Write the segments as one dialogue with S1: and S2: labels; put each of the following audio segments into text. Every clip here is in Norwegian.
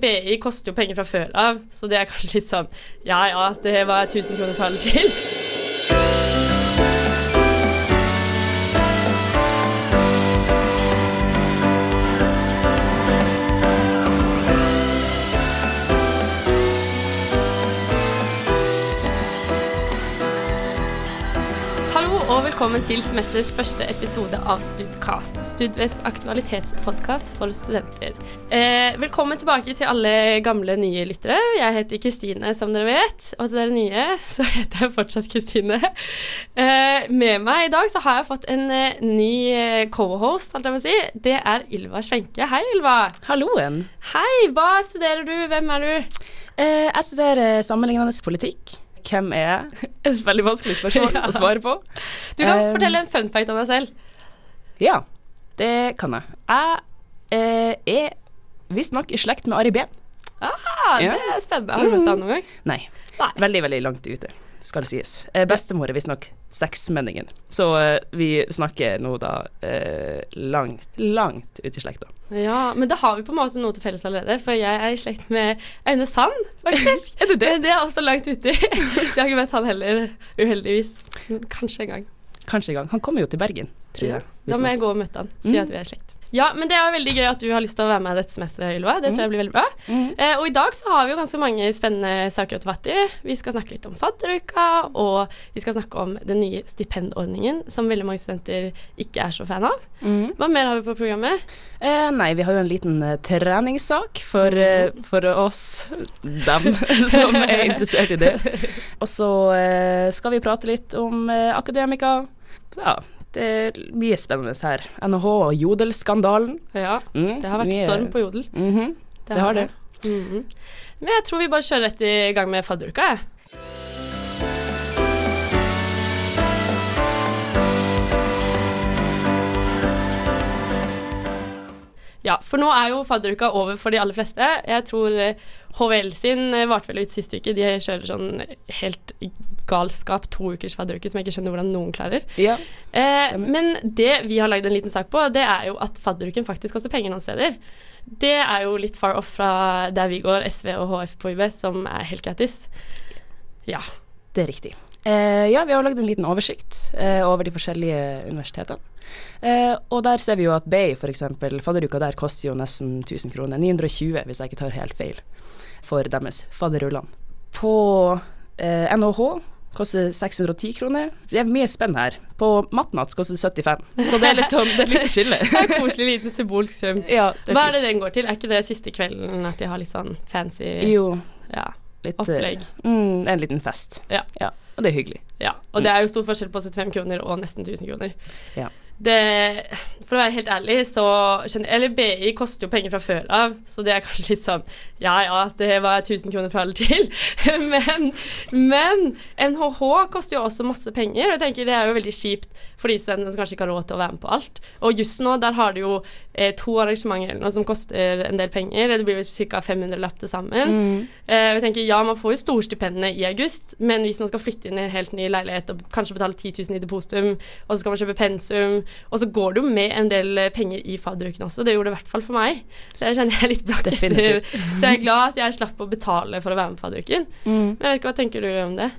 S1: BI koster jo penger fra før av, så det er kanskje litt sånn Ja ja, det var 1000 kroner fra eller til. Velkommen til semesters første episode av Studcast. Studvests aktualitetspodkast for studenter. Eh, velkommen tilbake til alle gamle, nye lyttere. Jeg heter Kristine, som dere vet. Og til dere nye, så heter jeg fortsatt Kristine. Eh, med meg i dag så har jeg fått en eh, ny eh, co-host, holdt jeg på å si. Det er Ylva Svenke. Hei, Ylva.
S2: Halloen.
S1: Hei, hva studerer du? Hvem er du?
S2: Eh, jeg studerer sammenlignende politikk. Hvem er jeg? Et veldig vanskelig spørsmål
S1: Ja.
S2: å svare på.
S1: Du kan
S2: um,
S1: fortelle en fun fact om deg selv.
S2: Ja, det kan jeg. Jeg eh, er visstnok i slekt med Ari Behn.
S1: Ah,
S2: Ja.
S1: Det er spennende. Har du møtt ham noen gang?
S2: Nei,
S1: Nei.
S2: veldig, veldig langt ute, skal det sies. Eh, bestemor er visstnok seksmenningen, så eh, vi snakker nå da eh, langt, langt ut i slekta.
S1: Ja, men da har vi på en måte noe til felles allerede, for jeg er i slekt med Aune Sand, faktisk.
S2: Er du det?
S1: Men det er også langt uti. Jeg har ikke møtt han heller, uheldigvis. Kanskje en gang.
S2: Kanskje en gang. Han kommer jo til Bergen, tror jeg.
S1: Da må jeg gå og møte han, si
S2: Mm.
S1: at vi er i slekt. Ja, men det er veldig gøy at du har lyst til å være med dette semesteret, Ylva. Det tror jeg blir veldig bra.
S2: Mm.
S1: Eh, og i dag så har vi jo ganske mange spennende saker å ta fatt i. Vi skal snakke litt om fadderuka, og vi skal snakke om den nye stipendordningen som veldig mange studenter ikke er så fan av.
S2: Mm.
S1: Hva mer har vi på programmet?
S2: Eh, nei, vi har jo en liten uh, treningssak for, uh, for oss, dem, som er interessert i det. Og så uh, skal vi prate litt om akademika. Ja, det er mye spennende her. NHH og Jodelskandalen.
S1: Ja,
S2: Mm,
S1: det har vært
S2: mye-
S1: storm på Jodel.
S2: Mhm, det har det.
S1: Mhm. Men jeg tror vi bare kjører rett i gang med fadderuka, jeg. Ja, for nå er jo fadderuka over for de aller fleste. Jeg tror eh, HVL sin eh, varte vel ut sist uke. De kjører sånn helt galskap to ukers fadderuke som jeg ikke skjønner hvordan noen klarer.
S2: Ja.
S1: Eh, men det vi har lagd en liten sak på, det er jo at fadderuken faktisk koster penger noen steder. Det er jo litt far off fra der vi går, SV og HF på UB, som er helt gratis. Ja.
S2: Det er riktig. Eh, ja, vi har lagd en liten oversikt eh, over de forskjellige universitetene. Eh, og der ser vi jo at Bay, f.eks., fadderuka der koster jo nesten 1000 kroner. 920, hvis jeg ikke tar helt feil, for deres fadderullene På eh, NHH koster 610 kroner. Det er mye spenn her. På matnatt koster det 75, så det er litt sånn, det er et lite skille.
S1: En koselig liten symbolsk sum.
S2: ja,
S1: Hva
S2: er
S1: det den går til? Er ikke det siste kvelden at de har litt sånn fancy.
S2: Jo,
S1: ja,
S2: litt eh,
S1: opplegg?
S2: Mm, en liten fest.
S1: Ja.
S2: Og det er hyggelig.
S1: Ja. Og det er jo stor forskjell på 75 kroner og nesten 1000 kroner.
S2: Ja.
S1: Det, for å være helt ærlig, så skjønner Eller BI koster jo penger fra før av, så det er kanskje litt sånn Ja ja, det var 1000 kroner fra eller til. men, men NHH koster jo også masse penger, og jeg tenker det er jo veldig kjipt for de som kanskje ikke har råd til å være med på alt. Og just nå, der har du jo eh, to arrangementer eller noe som koster en del penger. Det blir vel ca. 500 lapp til sammen.
S2: Mm.
S1: Eh, jeg tenker, ja, man får jo storstipendene i august, men hvis man skal flytte inn i en helt ny leilighet og kanskje betale 10 000 i depositum, og så skal man kjøpe pensum, og så går det jo med en del eh, penger i fadderuken også. Det gjorde det i hvert fall for meg. Det kjenner jeg litt blakk etter. Så jeg er glad at jeg slapp å betale for å være med på fadderuken.
S2: Mm.
S1: Men jeg vet ikke, hva tenker du om det?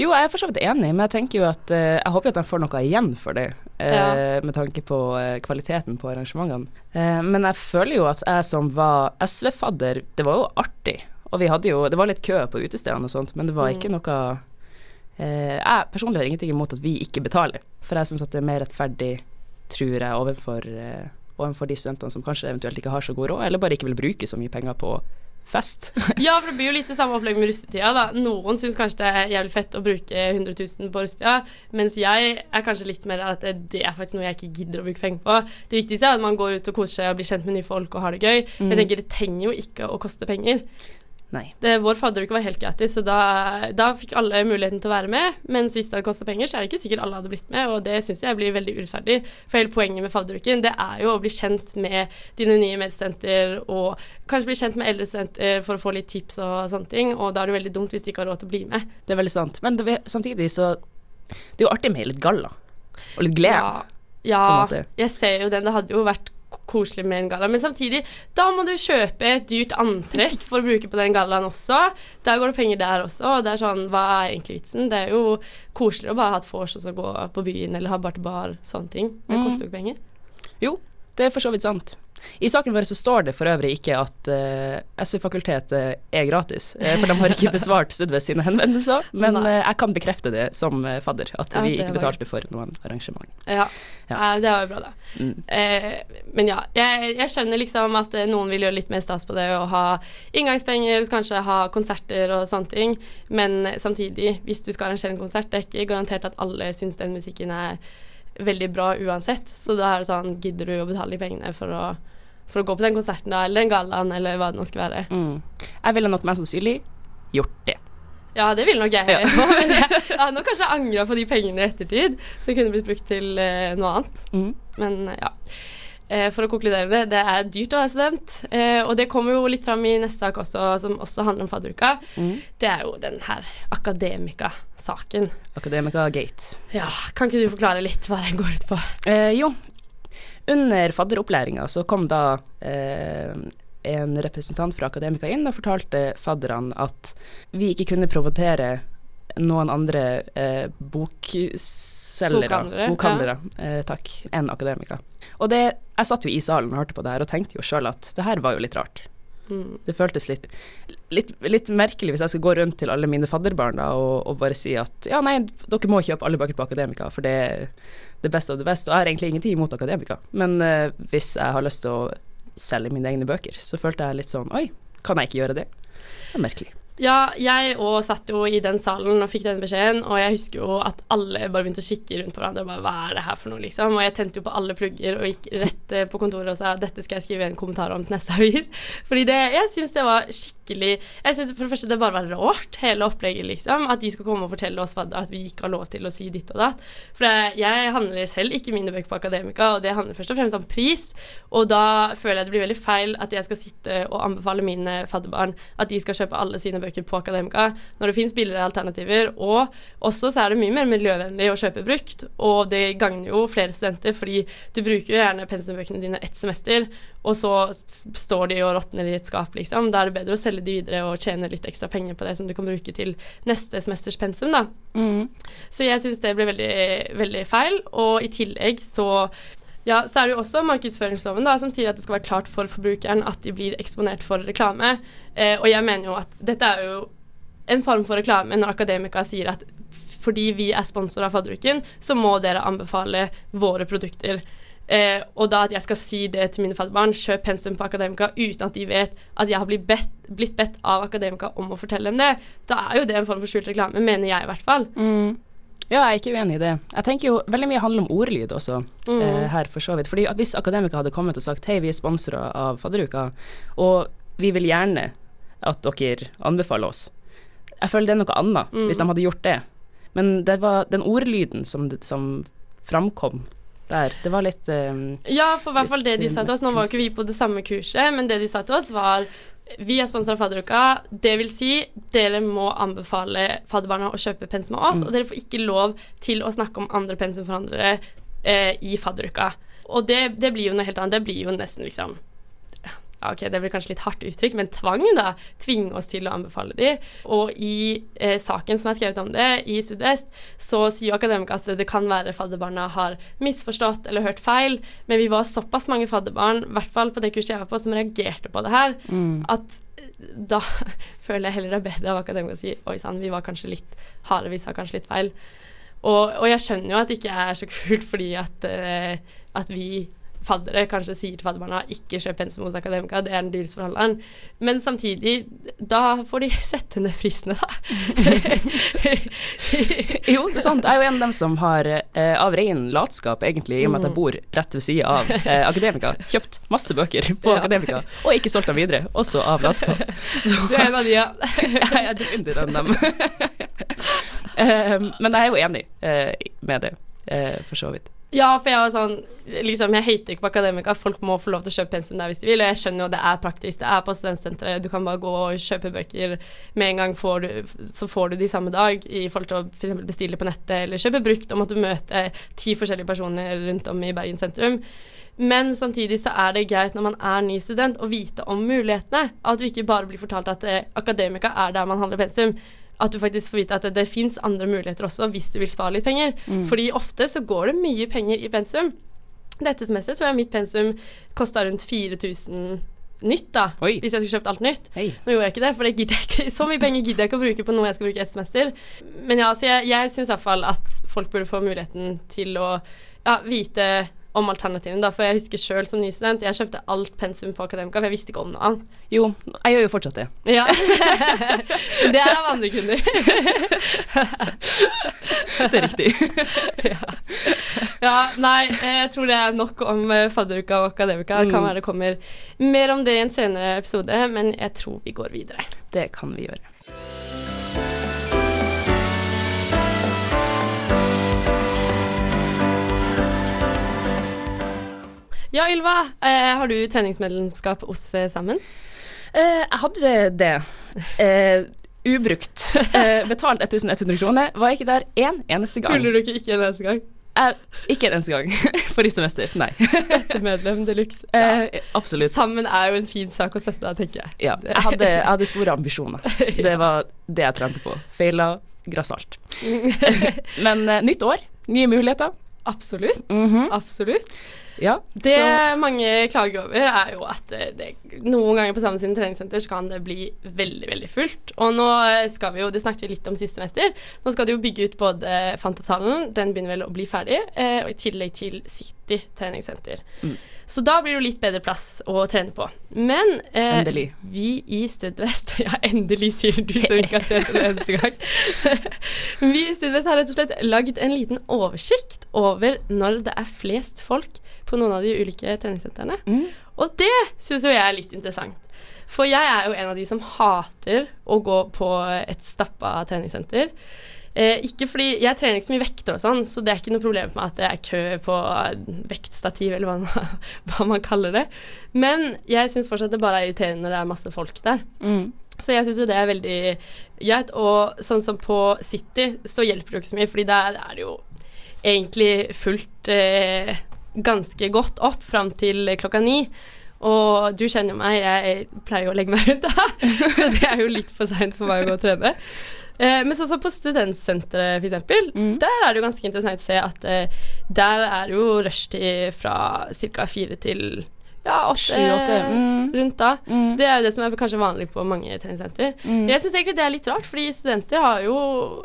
S2: Jo, jeg er for så vidt enig, men jeg tenker jo at eh, jeg håper jo at de får noe igjen for det,
S1: Ja.
S2: med tanke på eh, kvaliteten på arrangementene. Eh, men jeg føler jo at jeg som var SV-fadder, det var jo artig. Og vi hadde jo Det var litt kø på utestedene og sånt, men det var
S1: Mm.
S2: ikke noe eh, Jeg personlig har ingenting imot at vi ikke betaler, for jeg syns at det er mer rettferdig, tror jeg, overfor, eh, overfor de studentene som kanskje eventuelt ikke har så god råd, eller bare ikke vil bruke så mye penger på fest.
S1: Ja, for det blir jo litt det samme opplegg med russetida. da. Noen syns kanskje det er jævlig fett å bruke 100 000 på russetida, mens jeg er kanskje litt mer at det, det er faktisk noe jeg ikke gidder å bruke penger på. Det viktigste er at man går ut og koser seg og blir kjent med nye folk og har det gøy.
S2: Mm.
S1: Jeg tenker det trenger jo ikke å koste penger.
S2: Nei.
S1: Det, vår fadderuke var helt gratis, så da, da fikk alle muligheten til å være med. Mens hvis det hadde kosta penger, så er det ikke sikkert alle hadde blitt med, og det syns jeg blir veldig urettferdig. For hele poenget med fadderuken, det er jo å bli kjent med dine nye medstudenter, og kanskje bli kjent med eldre studenter for å få litt tips og sånne ting, og da er det veldig dumt hvis du ikke har råd til å bli med.
S2: Det er veldig sant. Men det, samtidig så Det er jo artig med litt galla. Og litt glede.
S1: Ja, ja jeg ser jo den. Det hadde jo vært koselig med en galla. Men samtidig, da må du kjøpe et dyrt antrekk for å bruke på den gallaen også. Der går det penger der også. Og det er sånn, hva er egentlig vitsen? Det er jo koseligere å bare ha et vors og så gå på byen, eller ha bar til bar, sånne ting. Det
S2: Mm.
S1: koster jo ikke penger.
S2: Jo, det er for så vidt sant. I saken vår så står det for øvrig ikke at uh, SV-fakultetet er gratis, uh, for de har ikke besvart Sudve sine henvendelser. Men eh, jeg kan bekrefte det som eh, fadder, at
S1: Ja,
S2: vi ikke betalte for noen arrangement.
S1: Ja,
S2: Ja.
S1: Eh, det var jo bra, da.
S2: Mm.
S1: Eh, men ja, jeg, jeg skjønner liksom at eh, noen vil gjøre litt mer stas på det å ha inngangspenger, kanskje ha konserter og sånne ting, men eh, samtidig, hvis du skal arrangere en konsert, det er ikke garantert at alle syns den musikken er veldig bra uansett, så da er det sånn, gidder du å betale de pengene for å, for å gå på den konserten da, eller den gallaen, eller hva det nå skal være.
S2: Mm. Jeg ville nok mest sannsynlig gjort det.
S1: Ja, det ville nok jeg.
S2: Ja.
S1: men jeg, jeg hadde nok kanskje angra på de pengene i ettertid, som kunne blitt brukt til uh, noe annet.
S2: Mm.
S1: Men ja. Eh, for å konkludere det, det er dyrt å være student. Eh, og det kommer jo litt fram i neste sak også, som også handler om fadderuka.
S2: Mm.
S1: Det er jo den her akademika-saken.
S2: Akademika-gate.
S1: Ja, kan ikke du forklare litt hva den går ut på?
S2: Eh, jo, under fadderopplæringa så kom da eh, en representant fra Akademika inn og fortalte fadderne at vi ikke kunne provotere noen andre eh, bokselgere,
S1: Bokhandlere,
S2: bokhandlere eh, takk, enn Akademika. Og det, jeg satt jo i salen og hørte på det her og tenkte jo sjøl at det her var jo litt rart.
S1: Mm.
S2: Det føltes litt, litt, litt merkelig hvis jeg skal gå rundt til alle mine fadderbarn da, og, og bare si at ja, nei, dere må kjøpe alle bøker på Akademika, for det er det beste av det beste. Og jeg har egentlig ingenting imot Akademika, men eh, hvis jeg har lyst til å selge mine egne bøker, så følte jeg litt sånn oi, kan jeg ikke gjøre det? Det er merkelig.
S1: Ja, jeg òg satt jo i den salen og fikk denne beskjeden, og jeg husker jo at alle bare begynte å kikke rundt på hverandre og bare hva er det her for noe, liksom. Og jeg tente jo på alle plugger og gikk rett eh, på kontoret og sa dette skal jeg skrive en kommentar om til neste avis. Fordi det, jeg syns det var skikkelig Jeg syns for det første det bare var rart, hele opplegget, liksom. At de skal komme og fortelle oss at vi ikke har lov til å si ditt og datt. For det, jeg handler selv ikke mine bøker på Akademika, og det handler først og fremst om pris. Og da føler jeg det blir veldig feil at jeg skal sitte og anbefale mine fadderbarn at de skal kjøpe alle sine bøker på Akademika, når det finnes billigere alternativer. Og også så er det mye mer miljøvennlig å kjøpe brukt, og det gagner jo flere studenter, fordi du bruker jo gjerne pensumbøkene dine ett semester, og så står de og råtner i et skap, liksom. Da er det bedre å selge de videre og tjene litt ekstra penger på det som du kan bruke til neste semesters pensum, da. Så jeg syns det ble veldig, veldig feil. Og i tillegg så ja, så er det jo også markedsføringsloven da, som sier at det skal være klart for forbrukeren at de blir eksponert for reklame. Eh, og jeg mener jo at dette er jo en form for reklame når Akademika sier at fordi vi er sponsor av fadderuken, så må dere anbefale våre produkter. Eh, og da at jeg skal si det til mine fadderbarn, kjøp pensum på Akademika uten at de vet at jeg har blitt bedt, blitt bedt av Akademika om å fortelle dem det, da er jo det en form for skjult reklame, mener jeg i hvert fall.
S2: Ja, jeg er ikke uenig i det. Jeg tenker jo veldig mye handler om ordlyd også,
S1: Mm.
S2: eh, her for så vidt. Fordi hvis akademikere hadde kommet og sagt hei, vi er sponsorer av Fadderuka, og vi vil gjerne at dere anbefaler oss. Jeg føler det er noe annet
S1: Mm.
S2: hvis de hadde gjort det. Men det var den ordlyden som, som framkom der, det var litt um,
S1: Ja, for i hvert fall det de sa til oss. Nå var ikke vi på det samme kurset, men det de sa til oss, var vi er sponsa av Fadderuka. Det vil si, dere må anbefale fadderbarna å kjøpe pensum av oss,
S2: Mm.
S1: og dere får ikke lov til å snakke om andre pensumforhandlere eh, i fadderuka. Og det, det blir jo noe helt annet. Det blir jo nesten liksom ja, ok, det blir kanskje litt hardt uttrykk, men tvang, da. Tvinge oss til å anbefale de. Og i eh, saken som er skrevet om det, i Sudvest, så sier jo akademikere at det kan være fadderbarna har misforstått eller hørt feil, men vi var såpass mange fadderbarn, i hvert fall på det kurset jeg var på, som reagerte på det her,
S2: mm.
S1: at eh, da føler jeg heller det er bedre av akademikere å si oi sann, vi var kanskje litt harde, vi sa kanskje litt feil. Og, og jeg skjønner jo at det ikke er så kult fordi at, uh, at vi faddere kanskje sier til fadderbarna ikke kjøp pensum hos akademika, det er den dyreste forhandleren. Men samtidig, da får de sette ned prisene, da.
S2: Jo, det er sant. Jeg er jo en av dem som har, eh, av ren latskap egentlig, i og med at jeg bor rett ved sida av eh, Akademika, kjøpt masse bøker på
S1: Ja.
S2: Akademika, og ikke solgt dem videre, også av latskap. Så
S1: Du er en av de, ja.
S2: jeg er definitivt en av dem. Eh, men jeg er jo enig eh, med det, eh, for så vidt.
S1: Ja, for jeg var sånn Liksom, jeg hater ikke på akademika. Folk må få lov til å kjøpe pensum der hvis de vil. Og jeg skjønner jo det er praktisk. Det er på studentsenteret. Du kan bare gå og kjøpe bøker med en gang, får du, så får du de samme dag. I forhold til å f.eks. bestille på nettet eller kjøpe brukt, og måtte møte ti forskjellige personer rundt om i Bergen sentrum. Men samtidig så er det greit når man er ny student å vite om mulighetene. At du ikke bare blir fortalt at eh, akademika er der man handler pensum. At du faktisk får vite at det, det fins andre muligheter også hvis du vil spare litt penger. Fordi ofte så går det mye penger i pensum. Dette semesteret tror jeg mitt pensum kosta rundt 4000 nytt, da.
S2: Oi.
S1: Hvis jeg skulle kjøpt alt nytt.
S2: Hei.
S1: Nå gjorde jeg ikke det, for det gidder jeg ikke. så mye penger gidder jeg ikke å bruke på noe jeg skal bruke ett semester. Men ja, så jeg, jeg syns iallfall at folk burde få muligheten til å ja, vite om alternativene, da. For jeg husker sjøl som ny student, jeg kjøpte alt pensum på Akademika, for jeg visste ikke om noe annet.
S2: Jo, jeg gjør jo fortsatt det.
S1: Ja. det er av andre kunder.
S2: Det er riktig.
S1: Ja, nei, jeg tror det er nok om eh, fadderuka og akademika. Det kan
S2: Mm.
S1: være det kommer mer om det i en senere episode, men jeg tror vi går videre.
S2: Det kan vi gjøre.
S1: Ja, Ylva, eh, har du treningsmedlemskap hos eh, Sammen?
S2: Eh, jeg hadde det. Eh, ubrukt. Eh, betalt 1100 kroner. Var ikke der én eneste gang.
S1: Tuller du ikke ikke en eneste gang?
S2: Eh, ikke en eneste gang forrige semester. Nei.
S1: Støttemedlem de luxe. Ja.
S2: Eh, absolutt.
S1: Sammen er jo en fin sak å støtte deg, tenker jeg.
S2: Ja, jeg hadde, jeg hadde store ambisjoner. Det var det jeg trente på. Feila grassat. Men eh, nytt år, nye muligheter.
S1: Absolutt.
S2: Mhm.
S1: Absolutt.
S2: Ja,
S1: Det
S2: så
S1: mange klager over, er jo at det, noen ganger på samme sine treningssenter så kan det bli veldig veldig fullt. Og nå skal vi jo, det snakket vi litt om siste semester, nå skal de jo bygge ut både Fantofthallen, den begynner vel å bli ferdig, eh, og i tillegg til City treningssenter.
S2: Mm.
S1: Så da blir det jo litt bedre plass å trene på. Men eh, vi i Studvest Ja, endelig, sier du som ikke har trent en eneste gang. vi i Studvest har rett og slett lagd en liten oversikt over når det er flest folk på noen av de ulike treningssentrene.
S2: Mm.
S1: Og det syns jo jeg er litt interessant. For jeg er jo en av de som hater å gå på et stappa treningssenter. Eh, ikke fordi Jeg trener ikke så mye vekter og sånn, så det er ikke noe problem for meg at det er kø på vektstativ, eller hva, man- hva man kaller det. Men jeg syns fortsatt det bare er irriterende når det er masse folk der.
S2: mm.
S1: Så jeg syns jo det er veldig greit. Og sånn som på City, så hjelper det jo ikke så mye, fordi der er det jo egentlig fullt eh, ganske godt opp fram til klokka ni. Og du kjenner meg, jeg pleier jo å legge meg ut da, så det er jo litt for seint for meg å gå og trene. Eh, men sånn som på studentsenteret, f.eks.,
S2: Mm.
S1: der er det jo ganske interessant å se at eh, der er det jo rushtid fra ca. fire til ja, åtte,
S2: åtte, mm.
S1: rundt da.
S2: Mm.
S1: Det er jo det som er kanskje vanlig på mange treningssenter.
S2: Mm.
S1: Jeg syns egentlig det er litt rart, fordi studenter har jo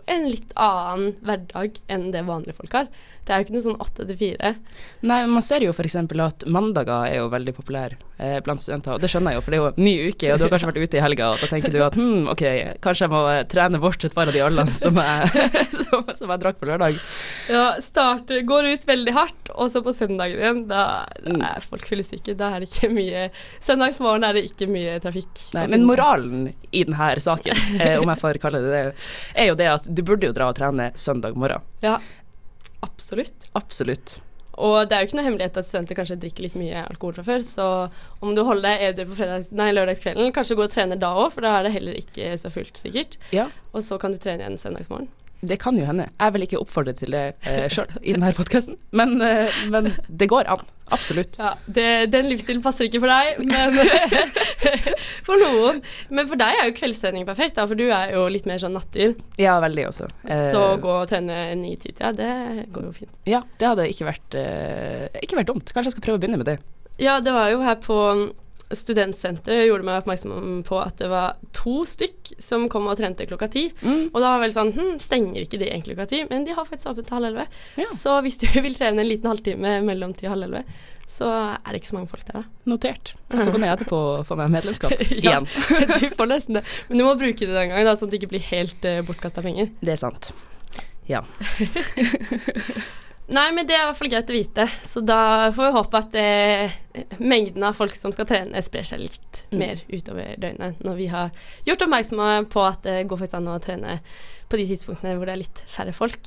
S1: en litt annen hverdag enn det vanlige folk har. Det er jo ikke noe sånn åtte til fire.
S2: Nei, men man ser jo f.eks. at mandager er jo veldig populære eh, blant studenter, og det skjønner jeg jo, for det er jo en ny uke, og du har kanskje vært ute i helga, og da tenker du at hm, ok, kanskje jeg må eh, trene bort et par av de øllene som som, som jeg drakk på lørdag.
S1: Ja, starter, går ut veldig hardt, og så på søndagen igjen, da, da
S2: Mm.
S1: er folk fyllesyke. Da er det ikke mye Søndagsmorgen er det ikke mye trafikk.
S2: Nei, men moralen i denne saken, eh, om jeg får kalle det det, er jo det at du burde jo dra og trene søndag morgen.
S1: Ja, absolutt.
S2: Absolutt.
S1: Og det er jo ikke noe hemmelighet at studenter kanskje drikker litt mye alkohol fra før, så om du holder deg edru på fredags, nei, lørdagskvelden, kanskje gå og trene da òg, for da er det heller ikke så fullt, sikkert.
S2: Ja,
S1: Og så kan du trene igjen søndagsmorgen.
S2: Det kan jo hende. Jeg vil ikke oppfordre til det eh, sjøl i denne podkasten, men, eh, men det går an. Absolutt.
S1: Ja, det, Den livsstilen passer ikke for deg, men for noen. Men for deg er jo kveldstrening perfekt, da, for du er jo litt mer sånn nattdyr.
S2: Ja, veldig også. Eh,
S1: Så gå og trene ny tid, ja, det går jo fint.
S2: Ja, det hadde ikke vært, eh, ikke vært dumt. Kanskje jeg skal prøve å begynne med det.
S1: Ja, det var jo her på studentsenteret gjorde meg oppmerksom på at det var to stykk som kom og trente klokka ti.
S2: Mm.
S1: Og da var vel sånn hm, Stenger ikke de egentlig klokka ti? Men de har faktisk åpent til halv elleve.
S2: Ja.
S1: Så hvis du vil trene en liten halvtime mellom ti og halv elleve, så er det ikke så mange folk der, da.
S2: Notert. Jeg får gå ned etterpå og få meg medlemskap
S1: Ja.
S2: igjen.
S1: du får nesten det. Men du må bruke det den gangen, da, sånn at det ikke blir helt uh, bortkasta penger.
S2: Det er sant. Ja.
S1: Nei, men det er i hvert fall greit å vite. Så da får vi håpe at eh, mengden av folk som skal trene, sprer seg litt
S2: Mm.
S1: mer utover døgnet. Når vi har gjort oppmerksomme på at det går faktisk an å trene på de tidspunktene hvor det er litt færre folk.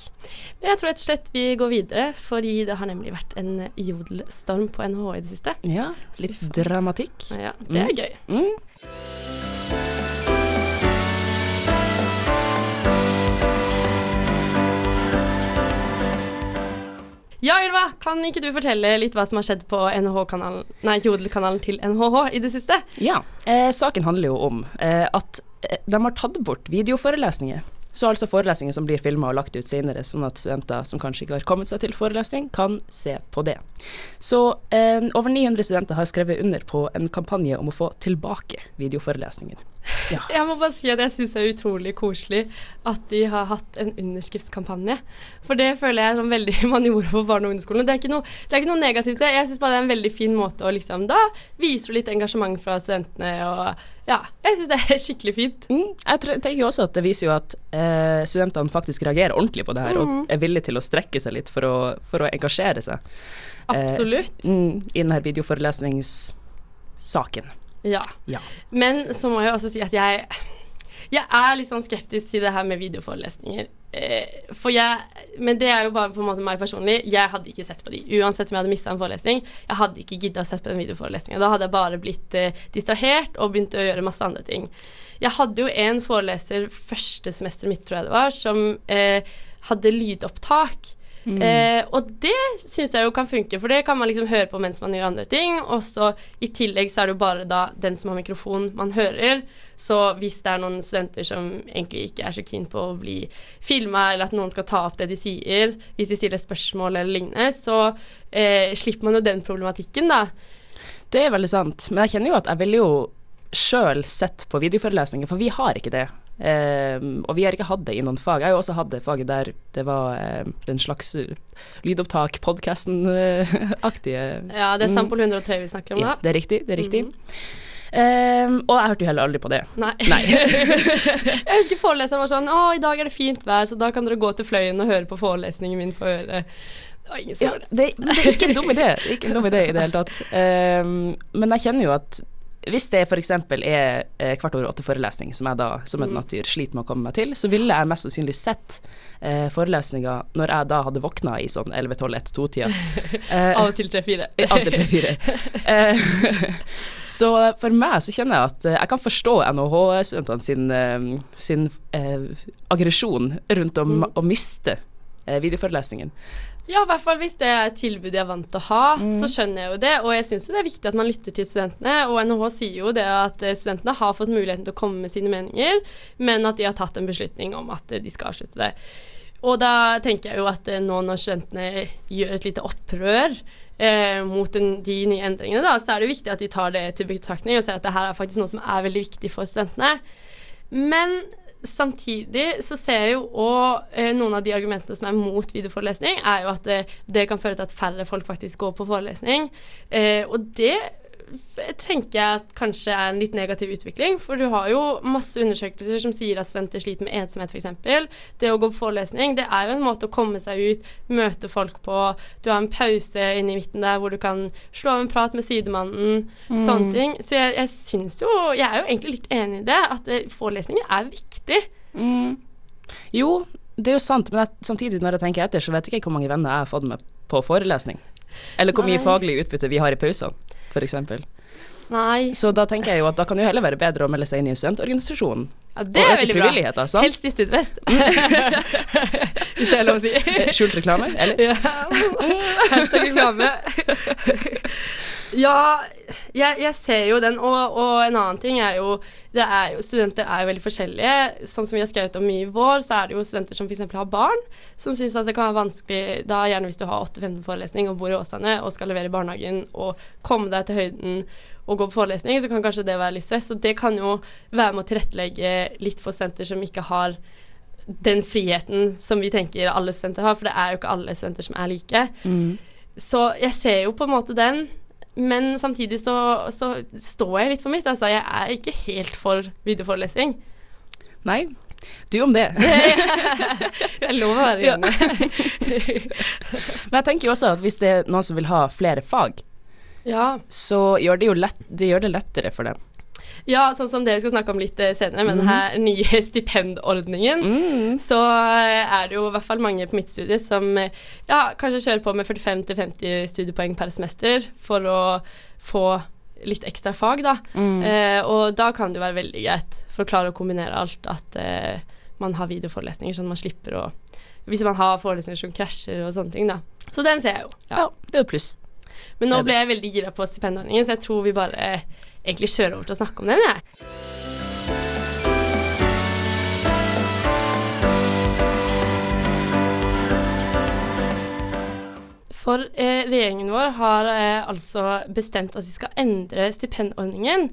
S1: Men jeg tror rett og slett vi går videre, fordi det har nemlig vært en jodelstorm på NHH i det siste.
S2: ja. Litt dramatikk.
S1: Ja, det er
S2: Mm.
S1: gøy.
S2: Mm.
S1: Ja, Ylva, kan ikke du fortelle litt hva som har skjedd på NHH-kanalen, nei, Jodel-kanalen til NHH i det siste?
S2: Ja. Eh, saken handler jo om eh, at eh, de har tatt bort videoforelesninger. Så altså forelesninger som blir filma og lagt ut senere, sånn at studenter som kanskje ikke har kommet seg til forelesning, kan se på det. Så eh, over 900 studenter har skrevet under på en kampanje om å få tilbake videoforelesningen.
S1: Ja. Jeg må bare si at jeg syns det er utrolig koselig at de har hatt en underskriftskampanje. For det føler jeg som veldig man gjorde på barne- og ungdomsskolen. Det er ikke noe, det er ikke noe negativt. Jeg syns bare det er en veldig fin måte å liksom Da viser du litt engasjement fra studentene og ja, jeg syns det er skikkelig fint.
S2: Mm, jeg tenker også at det viser jo at eh, studentene faktisk reagerer ordentlig på det her, mm. og er villige til å strekke seg litt for å, for å engasjere seg.
S1: Absolutt.
S2: Eh, I denne videoforelesningssaken.
S1: Ja.
S2: ja.
S1: Men så må jeg også si at jeg jeg er litt sånn skeptisk til det her med videoforelesninger. Eh, for jeg, men det er jo bare på en måte meg personlig. Jeg hadde ikke sett på de. Uansett om jeg hadde mista en forelesning. Jeg hadde ikke gidda å sett på den videoforelesninga. Da hadde jeg bare blitt eh, distrahert og begynt å gjøre masse andre ting. Jeg hadde jo en foreleser første semesteret mitt, tror jeg det var, som eh, hadde lydopptak. Mm. Eh, og det syns jeg jo kan funke, for det kan man liksom høre på mens man gjør andre ting. Og så i tillegg så er det jo bare da den som har mikrofon, man hører. Så hvis det er noen studenter som egentlig ikke er så keen på å bli filma, eller at noen skal ta opp det de sier, hvis de stiller spørsmål eller lignende, så eh, slipper man jo den problematikken, da.
S2: Det er veldig sant, men jeg kjenner jo at jeg ville jo sjøl sett på videoforelesninger, for vi har ikke det. Eh, og vi har ikke hatt det i noen fag. Jeg har jo også hatt det faget der det var eh, den slags lydopptak, podkasten-aktige
S1: Ja, det er Sampol 103 vi snakker om, da.
S2: Ja, det er riktig. Det er riktig. Mm -hmm. Um, og jeg hørte jo heller aldri på det.
S1: Nei. Nei. jeg husker foreleseren var sånn Å, i dag er det fint vær, så da kan dere gå til Fløyen og høre på forelesningen min på øret. Det
S2: ja, det. Det, er ikke en dum idé. Ikke en dum idé i det hele tatt. Um, men jeg kjenner jo at hvis det f.eks. er eh, hvert år åtte-forelesning, som jeg da som et mm. natur sliter med å komme meg til, så ville jeg mest sannsynlig sett eh, forelesninger når jeg da hadde våkna i sånn 11-12-1-2-tida.
S1: Eh, av og til 3-4.
S2: av og til 3-4. Eh, så for meg så kjenner jeg at eh, jeg kan forstå NHH-studentene sin, eh, sin aggresjon rundt om mm. å miste videoforelesningen.
S1: Ja, i hvert fall hvis det er et tilbud jeg er vant til å ha, mm. så skjønner jeg jo det. Og jeg syns jo det er viktig at man lytter til studentene. Og NHH sier jo det at eh, studentene har fått muligheten til å komme med sine meninger, men at de har tatt en beslutning om at de skal avslutte det. Og da tenker jeg jo at eh, nå når studentene gjør et lite opprør eh, mot den, de nye endringene, da, så er det jo viktig at de tar det til betraktning og ser at det her er faktisk noe som er veldig viktig for studentene. Men samtidig så ser jeg jo òg eh, noen av de argumentene som er mot videoforelesning, er jo at det, det, kan føre til at færre folk faktisk går på forelesning. Eh, og det tenker jeg at kanskje er en litt negativ utvikling. For du har jo masse undersøkelser som sier at studenter sliter med ensomhet f.eks. Det å gå på forelesning det er jo en måte å komme seg ut, møte folk på. Du har en pause inne i midten der hvor du kan slå av en prat med sidemannen. Mm. Sånne ting. Så jeg, jeg syns jo Jeg er jo egentlig litt enig i det, at eh, forelesninger er viktig.
S2: Mm. Jo, det er jo sant, men jeg, samtidig når jeg tenker etter, så vet jeg ikke hvor mange venner jeg har fått med på forelesning. Eller hvor mye Nei. faglig utbytte vi har i pausene f.eks.
S1: Nei.
S2: Så da tenker jeg jo at da kan det jo heller være bedre å melde seg inn i en studentorganisasjon.
S1: Ja, det er veldig bra. Sant? Helst i Studvest. Hvis det er lov å si.
S2: Skjult reklame, eller?
S1: Ja. Hashtag reklame. Ja, jeg, jeg, ser jo den. Og, og, en annen ting er jo, er jo Studenter er jo veldig forskjellige. Sånn som vi har skrevet om i vår, så er det jo studenter som f.eks. har barn, som syns at det kan være vanskelig da gjerne hvis du har 8-15-forelesning og bor i Åsane og skal levere i barnehagen og komme deg til høyden og gå på forelesning, så kan kanskje det være litt stress. Og det kan jo være med å tilrettelegge litt for studenter som ikke har den friheten som vi tenker alle studenter har, for det er jo ikke alle studenter som er like. Mm. Så jeg ser jo på en måte den. Men samtidig så, så, står jeg litt på mitt. Altså, jeg er ikke helt for videoforelesning.
S2: Nei. Du om det.
S1: jeg lover å være enig.
S2: Men jeg tenker jo også at hvis det er noen som vil ha flere fag,
S1: ja.
S2: så gjør det jo lett, det gjør det lettere for dem.
S1: Ja, sånn som det vi skal snakke om litt eh, senere, med mm. denne nye stipendordningen, mm. så eh, er det jo i hvert fall mange på mitt studie som eh, ja, kanskje kjører på med 45-50 studiepoeng per semester for å få litt ekstra fag, da. Mm. Eh, og da kan det jo være veldig greit, for å klare å kombinere alt, at eh, man har videoforelesninger, sånn at man slipper å Hvis man har forelesninger som krasjer og sånne ting, da. Så den ser jeg jo.
S2: Ja, det er jo pluss.
S1: Men nå ble jeg veldig gira på stipendordningen, så jeg tror vi bare eh, egentlig kjøre over til å snakke om den, jeg. For eh, regjeringen vår har eh, altså bestemt at de skal endre stipendordningen.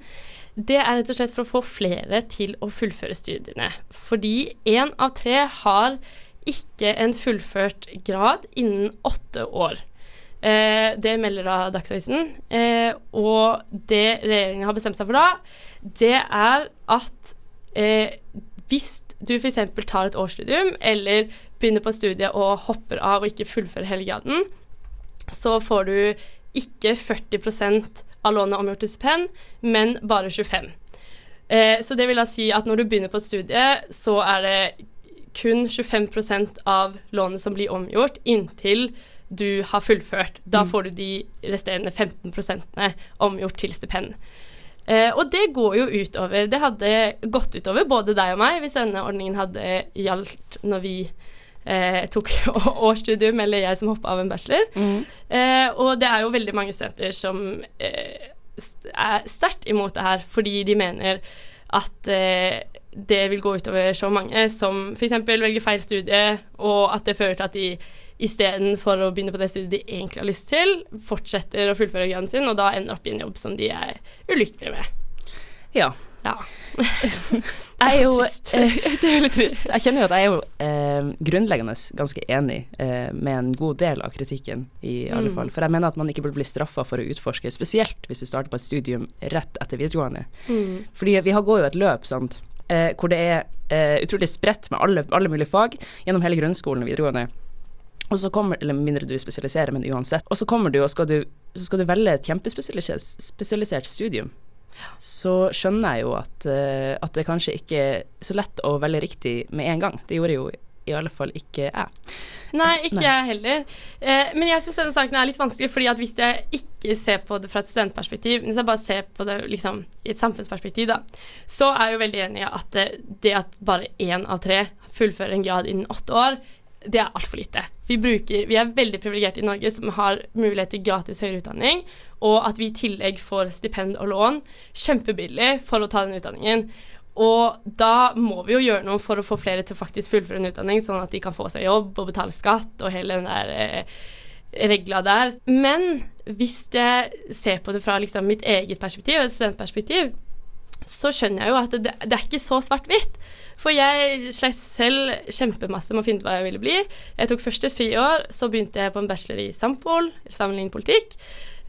S1: Det er rett og slett for å få flere til å fullføre studiene. Fordi én av tre har ikke en fullført grad innen åtte år. Eh, det melder da Dagsavisen. Eh, og det regjeringen har bestemt seg for da, det er at eh, hvis du f.eks. tar et årsstudium, eller begynner på studiet og hopper av og ikke fullfører hele graden, så får du ikke 40% av lånet omgjort til stipend, men bare 25 eh, Så det vil da si at når du begynner på et studie, så er det kun 25% av lånet som blir omgjort inntil du har fullført. Da
S2: Mm.
S1: får du de resterende 15% omgjort til stipend. Eh, og det går jo utover Det hadde gått utover både deg og meg hvis denne ordningen hadde gjaldt når vi eh, tok årsstudium, eller jeg som hoppa av en bachelor.
S2: Mm.
S1: Eh, og det er jo veldig mange studenter som eh, er sterkt imot det her, fordi de mener at eh, det vil gå utover så mange som f.eks. velger feil studie, og at det fører til at de istedenfor å begynne på det studiet de egentlig har lyst til, fortsetter å fullføre graden sin, og da ender opp i en jobb som de er ulykkelige med.
S2: Ja.
S1: Ja.
S2: Jeg er jo eh, Det er veldig trist. Jeg kjenner jo at jeg er jo eh, grunnleggende ganske enig eh, med en god del av kritikken, i alle
S1: Mm.
S2: fall. For jeg mener at man ikke burde bli straffa for å utforske, spesielt hvis du starter på et studium rett etter videregående.
S1: Mm.
S2: Fordi vi har, går jo et løp, sant, eh, hvor det er eh, utrolig spredt med alle, alle mulige fag gjennom hele grunnskolen og videregående. Og så kommer, eller mindre du spesialiserer, men uansett. Og så kommer du, og skal du, så skal du velge et kjempespesialisert spesialisert studium. Så skjønner jeg jo at, eh, at det kanskje ikke er så lett å velge riktig med en gang. Det gjorde jo i alle fall ikke jeg.
S1: Nei, ikke
S2: Nei.
S1: jeg heller. Eh, men jeg syns denne saken er litt vanskelig, fordi at hvis jeg ikke ser på det fra et studentperspektiv, hvis jeg bare ser på det liksom i et samfunnsperspektiv, da, så er jeg jo veldig enig i at det, det at bare én av tre fullfører en grad innen åtte år, det er altfor lite. Vi, bruker, vi er veldig privilegerte i Norge som har mulighet til gratis høyere utdanning, og at vi i tillegg får stipend og lån kjempebillig for å ta den utdanningen. Og da må vi jo gjøre noe for å få flere til å faktisk fullføre en utdanning, sånn at de kan få seg jobb og betale skatt og hele den der eh, regla der. Men hvis jeg ser på det fra liksom, mitt eget perspektiv, et studentperspektiv, så skjønner jeg jo at det, det er ikke så svart-hvitt. For jeg sleit selv kjempemasse med å finne ut hva jeg ville bli. Jeg tok først et friår, så begynte jeg på en bachelor i Sampol, sammenlignet politikk.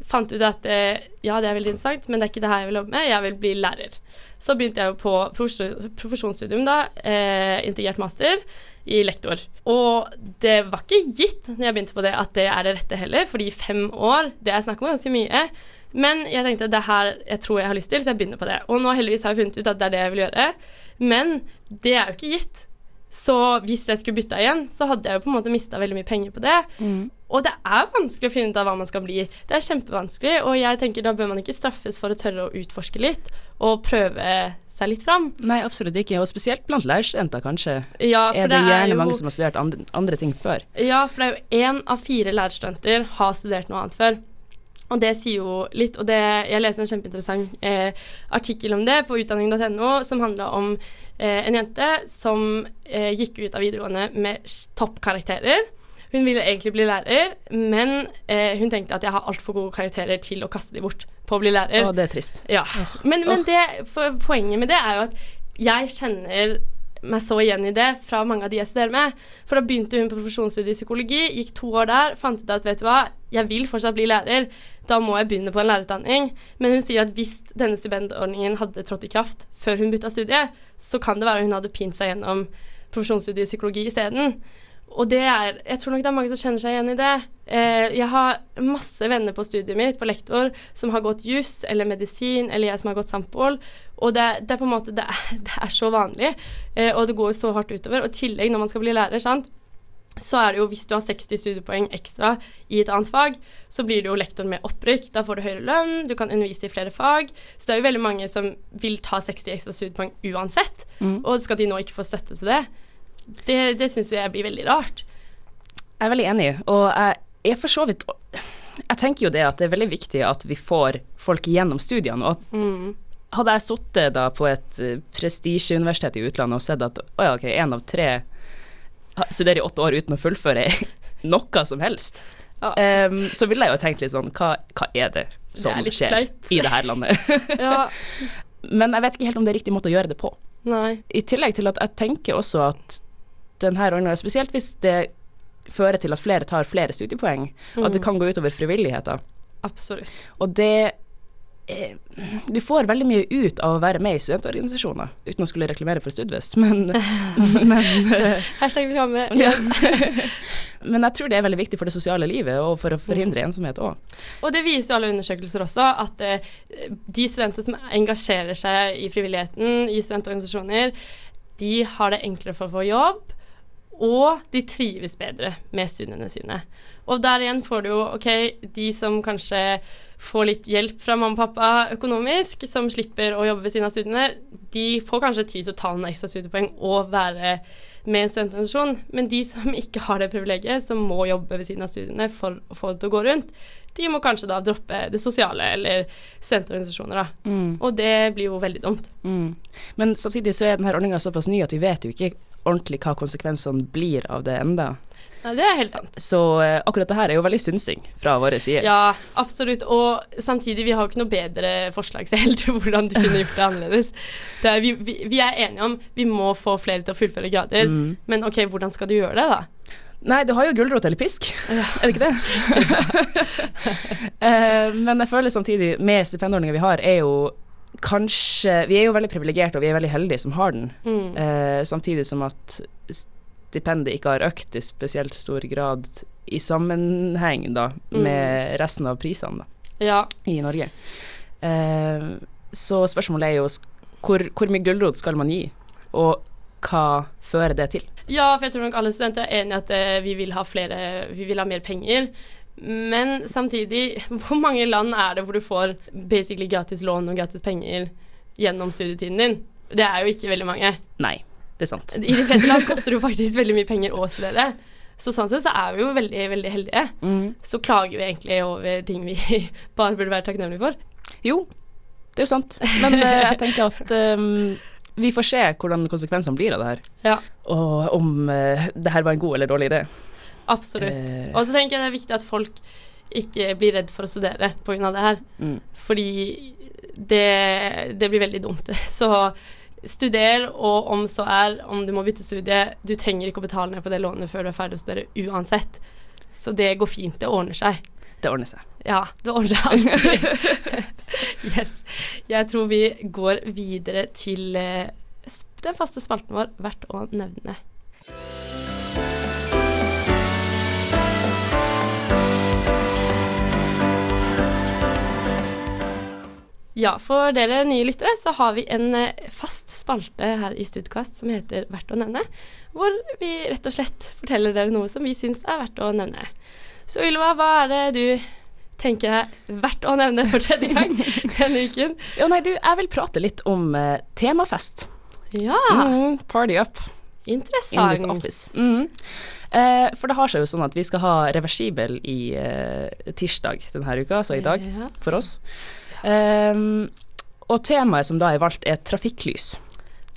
S1: Fant ut at eh, ja, det er veldig interessant, men det er ikke det her jeg vil jobbe med, jeg vil bli lærer. Så begynte jeg jo på profesjonsstudium, da, eh, integrert master i lektor. Og det var ikke gitt når jeg begynte på det at det er det rette heller, fordi fem år, det er snakk om ganske mye. Men jeg tenkte det er her jeg tror jeg har lyst til, så jeg begynner på det. Og nå heldigvis har jeg funnet ut at det er det jeg vil gjøre. Men det er jo ikke gitt. Så hvis jeg skulle bytta igjen, så hadde jeg jo på en måte mista veldig mye penger på det. Og det er vanskelig å finne ut av hva man skal bli. Det er kjempevanskelig, og jeg tenker da bør man ikke straffes for å tørre å utforske litt og prøve seg litt fram.
S2: Nei, absolutt ikke, og spesielt blant lærerstudenter, kanskje.
S1: Ja, for
S2: Er det,
S1: er
S2: gjerne
S1: jo,
S2: mange som har studert andre, andre ting før?
S1: Ja, for det er jo én av fire lærerstudenter har studert noe annet før. Og det sier jo litt. Og det, jeg leste en kjempeinteressant eh, artikkel om det på utdanning.no, som handla om eh, en jente som eh, gikk ut av videregående med toppkarakterer. Hun ville egentlig bli lærer, men eh, hun tenkte at jeg har altfor gode karakterer til å kaste de bort på å bli lærer.
S2: Å, det er trist.
S1: Ja. Men, men det, poenget med det er jo at jeg kjenner meg så igjen i det fra mange av de jeg studerer med. For da begynte hun på profesjonsstudiet i psykologi, gikk to år der, fant ut at vet du hva, jeg vil fortsatt bli lærer, da må jeg begynne på en lærerutdanning. Men hun sier at hvis denne stipendordningen hadde trådt i kraft før hun bytta studie, så kan det være hun hadde pint seg gjennom profesjonsstudiet i psykologi isteden. Og det er Jeg tror nok det er mange som kjenner seg igjen i det. Eh, jeg har masse venner på studiet mitt, på lektor, som har gått juss eller medisin, eller jeg som har gått Sampol. Og det, det er på en måte Det er, det er så vanlig, eh, og det går så hardt utover. Og i tillegg, når man skal bli lærer, sant, så er det jo hvis du har 60 studiepoeng ekstra i et annet fag, så blir du jo lektor med opprykk. Da får du høyere lønn, du kan undervise i flere fag. Så det er jo veldig mange som vil ta 60 ekstra studiepoeng uansett.
S2: Mm.
S1: Og skal de nå ikke få støtte til det? Det, det syns jeg blir veldig rart.
S2: Jeg er veldig enig, og jeg er for så vidt Jeg tenker jo det at det er veldig viktig at vi får folk gjennom studiene. og at
S1: Mm.
S2: hadde jeg sittet på et eh, prestisjeuniversitet i utlandet og sett at å ja, ok, én av tre studerer i åtte år uten å fullføre noe som helst,
S1: Ja.
S2: um, så ville jeg jo tenkt litt sånn hva, hva er det som
S1: Det er
S2: skjer
S1: fleit.
S2: i det her landet?
S1: ja.
S2: Men jeg vet ikke helt om det er riktig måte å gjøre det på.
S1: Nei.
S2: I tillegg til at jeg tenker også at denne ordninga, spesielt hvis det fører til at flere tar flere studiepoeng, at det kan gå utover frivilligheter.
S1: Absolutt.
S2: Og det Du får veldig mye ut av å være med i studentorganisasjoner, uten å skulle reklamere for Studvest, men, men, eh,
S1: Hashtag reklame.
S2: ja. men jeg tror det er veldig viktig for det sosiale livet, og for å forhindre ensomhet òg.
S1: Og det viser jo alle undersøkelser også, at eh, de studenter som engasjerer seg i frivilligheten, i studentorganisasjoner, de har det enklere for å få jobb, og de trives bedre med studiene sine. Og der igjen får du jo OK, de som kanskje får litt hjelp fra mamma og pappa økonomisk, som slipper å jobbe ved siden av studiene, de får kanskje tid til å ta noen ekstra studiepoeng og være med i en studentorganisasjon. Men de som ikke har det privilegiet, som må jobbe ved siden av studiene for å få det til å gå rundt, de må kanskje da droppe det sosiale eller studentorganisasjoner, da. Og det blir jo veldig dumt.
S2: Mm. Men samtidig så er denne ordninga såpass ny at vi vet jo ikke ordentlig hva konsekvensene blir av det enda.
S1: Ja, det er helt sant.
S2: Så eh, akkurat det her er jo veldig synsing fra våre sider.
S1: Ja, absolutt. Og samtidig, vi har jo ikke noe bedre forslag selv til hvordan du kunne gjort det annerledes. Det er, vi, vi, vi er enige om vi må få flere til å fullføre grader,
S2: Mm.
S1: men OK, hvordan skal du gjøre det, da?
S2: Nei, du har jo gulrot eller pisk, er det ikke det? Eh, men jeg føler samtidig, med stipendordninga vi har, er jo kanskje Vi er jo veldig privilegerte, og vi er veldig heldige som har den.
S1: Mm.
S2: Uh, samtidig som at stipendet ikke har økt i spesielt stor grad i sammenheng da, med resten av prisene
S1: Ja.
S2: i Norge. Eh, så spørsmålet er jo hvor, hvor mye gulrot skal man gi, og hva fører det til?
S1: ja, for jeg tror nok alle studenter er enig i at eh, vi vil ha flere Vi vil ha mer penger. Men samtidig, hvor mange land er det hvor du får basically gratis lån og gratis penger gjennom studietiden din? Det er jo ikke veldig mange.
S2: Nei, det er sant.
S1: I de fleste land koster det jo faktisk veldig mye penger å studere. Så sånn sett så er vi jo veldig, veldig heldige.
S2: Mm.
S1: Så klager vi egentlig over ting vi bare burde være takknemlige for.
S2: Jo, det er jo sant. Men eh, jeg tenker at um, vi får se hvordan konsekvensene blir av det her.
S1: Ja,
S2: Og om uh, det her var en god eller dårlig idé.
S1: absolutt.
S2: Eh.
S1: Og så tenker jeg det er viktig at folk ikke blir redd for å studere pga. det her.
S2: Mm.
S1: Fordi det, det blir veldig dumt. Så studer, og om så er, om du må bytte studie, du trenger ikke å betale ned på det lånet før du er ferdig å studere uansett. Så det går fint. Det ordner seg.
S2: Det ordner seg.
S1: Ja, det ordner seg alltid. yes. Jeg tror vi går videre til eh, den faste spalten vår, verdt å nevne. Ja, for dere nye lyttere så har vi en eh, fast spalte her i Studkast som heter Verdt å nevne, hvor vi rett og slett forteller dere noe som vi syns er verdt å nevne. Så Ylva, hva er det du tenker er verdt å nevne for tredje gang denne uken?
S2: Jo, nei, du, jeg vil prate litt om uh, temafest.
S1: Ja,
S2: Mm, party up in this
S1: interessant.
S2: office. Mm. Eh, for det har seg jo sånn at vi skal ha reversibel i eh, tirsdag denne uka, altså i dag,
S1: Ja.
S2: for oss. Ehm, og temaet som da er valgt, er trafikklys.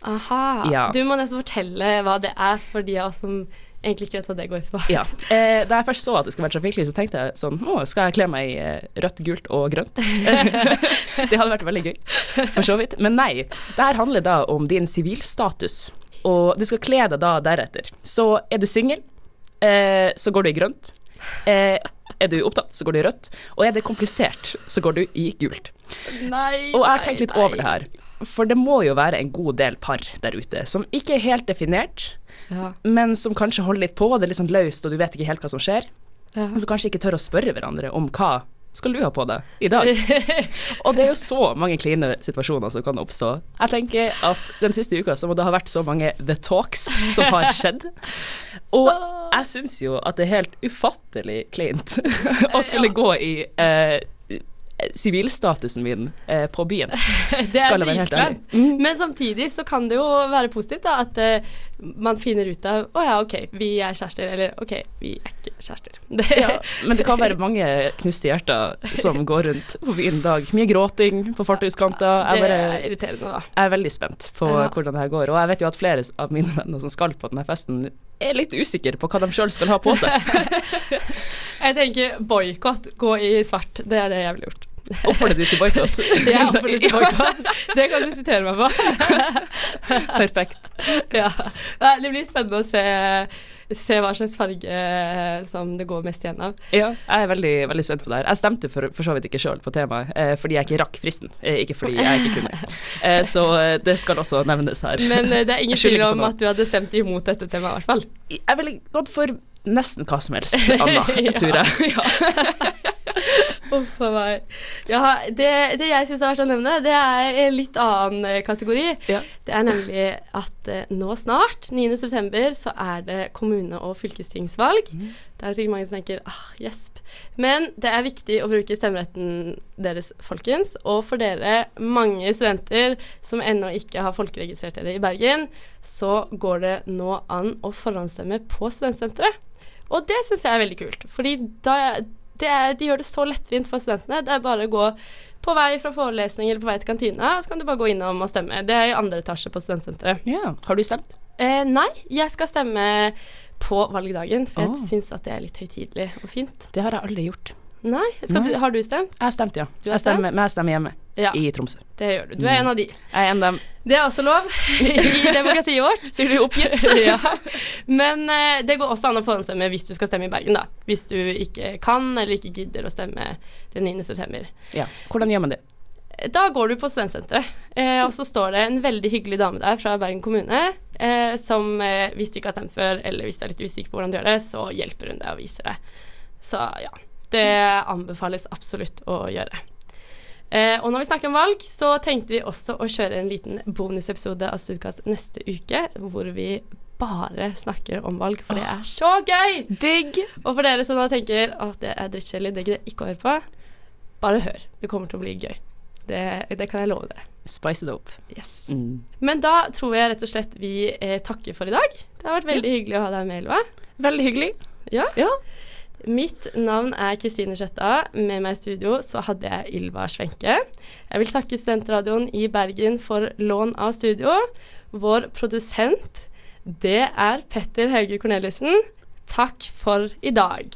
S1: Aha.
S2: Ja.
S1: Du må nesten fortelle hva det er for de av oss som egentlig ikke vet hva det går ut på.
S2: Ja. Eh, da jeg først så at det skulle være trafikklys, så tenkte jeg sånn Å, skal jeg kle meg i eh, rødt, gult og grønt? det hadde vært veldig gøy, for så vidt. Men nei. Det her handler da om din sivilstatus, og du skal kle deg da deretter. Så er du singel, eh, så går du i grønt. Eh, er du opptatt, så går du i rødt. Og er det komplisert, så går du i gult.
S1: Nei,
S2: Og jeg har tenkt litt over det her. For det må jo være en god del par der ute som ikke er helt definert,
S1: Ja.
S2: men som kanskje holder litt på, det er litt sånn løst, og du vet ikke helt hva som skjer.
S1: Ja.
S2: Men som kanskje ikke tør å spørre hverandre om hva skal du ha på deg i dag. og det er jo så mange kline situasjoner som kan oppstå. Jeg tenker at den siste uka så må det ha vært så mange The Talks som har skjedd. Og jeg syns jo at det er helt ufattelig kleint å skulle gå i eh, sivilstatusen min eh, på byen.
S1: Det er
S2: ærlig. Mm.
S1: Men samtidig så kan det jo være positivt da, at eh, man finner ut av Å ja, OK, vi er kjærester. Eller OK, vi er ikke kjærester. Det,
S2: Ja, men det kan være mange knuste hjerter som går rundt på byen i dag. Mye gråting på fortauskanter. Jeg,
S1: det
S2: bare,
S1: er irriterende, da.
S2: jeg er veldig spent på
S1: Ja.
S2: hvordan det her går. Og jeg vet jo at flere av mine venner som skal på denne festen, er litt usikre på hva de sjøl skal ha på seg.
S1: Jeg tenker boikott, gå i svart. Det er det jeg ville gjort.
S2: Oppfordrer du til boikott?
S1: Jeg oppfordrer til boikott. Det kan du sitere meg på.
S2: Perfekt.
S1: Ja. Det blir spennende å se, se hva slags farge eh, som det går mest igjen av.
S2: Ja, jeg er veldig, veldig spent på det her. Jeg stemte for, for så vidt ikke sjøl på temaet, eh, fordi jeg ikke rakk fristen. Eh, ikke fordi jeg ikke kunne. Så det skal også nevnes her.
S1: Men det er ingen tvil om at du hadde stemt imot dette temaet, i hvert fall.
S2: Jeg ville gått for nesten hva som helst, Anna,
S1: jeg
S2: tror jeg. Ja.
S1: Uff a meg. Ja, det, det jeg syns er verdt å nevne, det er en litt annen eh, kategori.
S2: Ja.
S1: Det er nemlig at eh, nå snart, 9.9., så er det kommune- og fylkestingsvalg.
S2: Mm.
S1: Det er sikkert mange som tenker ah, gjesp. Men det er viktig å bruke stemmeretten deres, folkens. Og for dere mange studenter som ennå ikke har folkeregistrert dere i Bergen, så går det nå an å forhåndsstemme på studentsenteret. Og det syns jeg er veldig kult. Fordi da er, de gjør det så lettvint for studentene. Det er bare å gå på vei fra forelesning eller på vei til kantina, så kan du bare gå innom og stemme. Det er i andre etasje på studentsenteret.
S2: ja. Har du stemt?
S1: Eh, nei, jeg skal stemme på valgdagen, for jeg
S2: Åh.
S1: syns at det er litt høytidelig og fint.
S2: Det har jeg aldri gjort.
S1: Nei,
S2: Nei.
S1: Du, Har du stemt?
S2: Jeg har stemt, ja.
S1: Du har
S2: Jeg stemmer, men jeg stemmer hjemme,
S1: Ja,
S2: i Tromsø.
S1: det gjør du. Du er en av de.
S2: Jeg er en av dem.
S1: Det er også lov i demokratiet vårt.
S2: Sier du oppgitt?
S1: ja. Men eh, det går også an å forhåndsstemme hvis du skal stemme i Bergen, da. Hvis du ikke kan eller ikke gidder å stemme den 9. september.
S2: Ja. Hvordan gjør man det?
S1: Da går du på studentsenteret, eh, og så står det en veldig hyggelig dame der fra Bergen kommune eh, som eh, hvis du ikke har stemt før, eller hvis du er litt usikker på hvordan du gjør det, så hjelper hun deg og viser deg. Så ja. Det anbefales absolutt å gjøre. Eh, og når vi snakker om valg, så tenkte vi også å kjøre en liten bonusepisode av Studkast neste uke, hvor vi bare snakker om valg, for det er så gøy!
S2: Digg!
S1: Og for dere som da tenker at det er drittkjedelig, det gidder jeg ikke å høre på, bare hør. Det kommer til å bli gøy. Det, det kan jeg love dere.
S2: Spice it up.
S1: Yes.
S2: Mm.
S1: Men da tror jeg rett og slett vi eh, takker for i dag. Det har vært veldig hyggelig å ha deg med, Elva.
S2: Veldig hyggelig.
S1: Ja.
S2: Ja.
S1: Mitt navn er Kristine Skjøtta. Med meg i studio så hadde jeg Ylva Svenke. Jeg vil takke Studentradioen i Bergen for lån av studio. Vår produsent, det er Petter Hauge Korneliussen. Takk for i dag.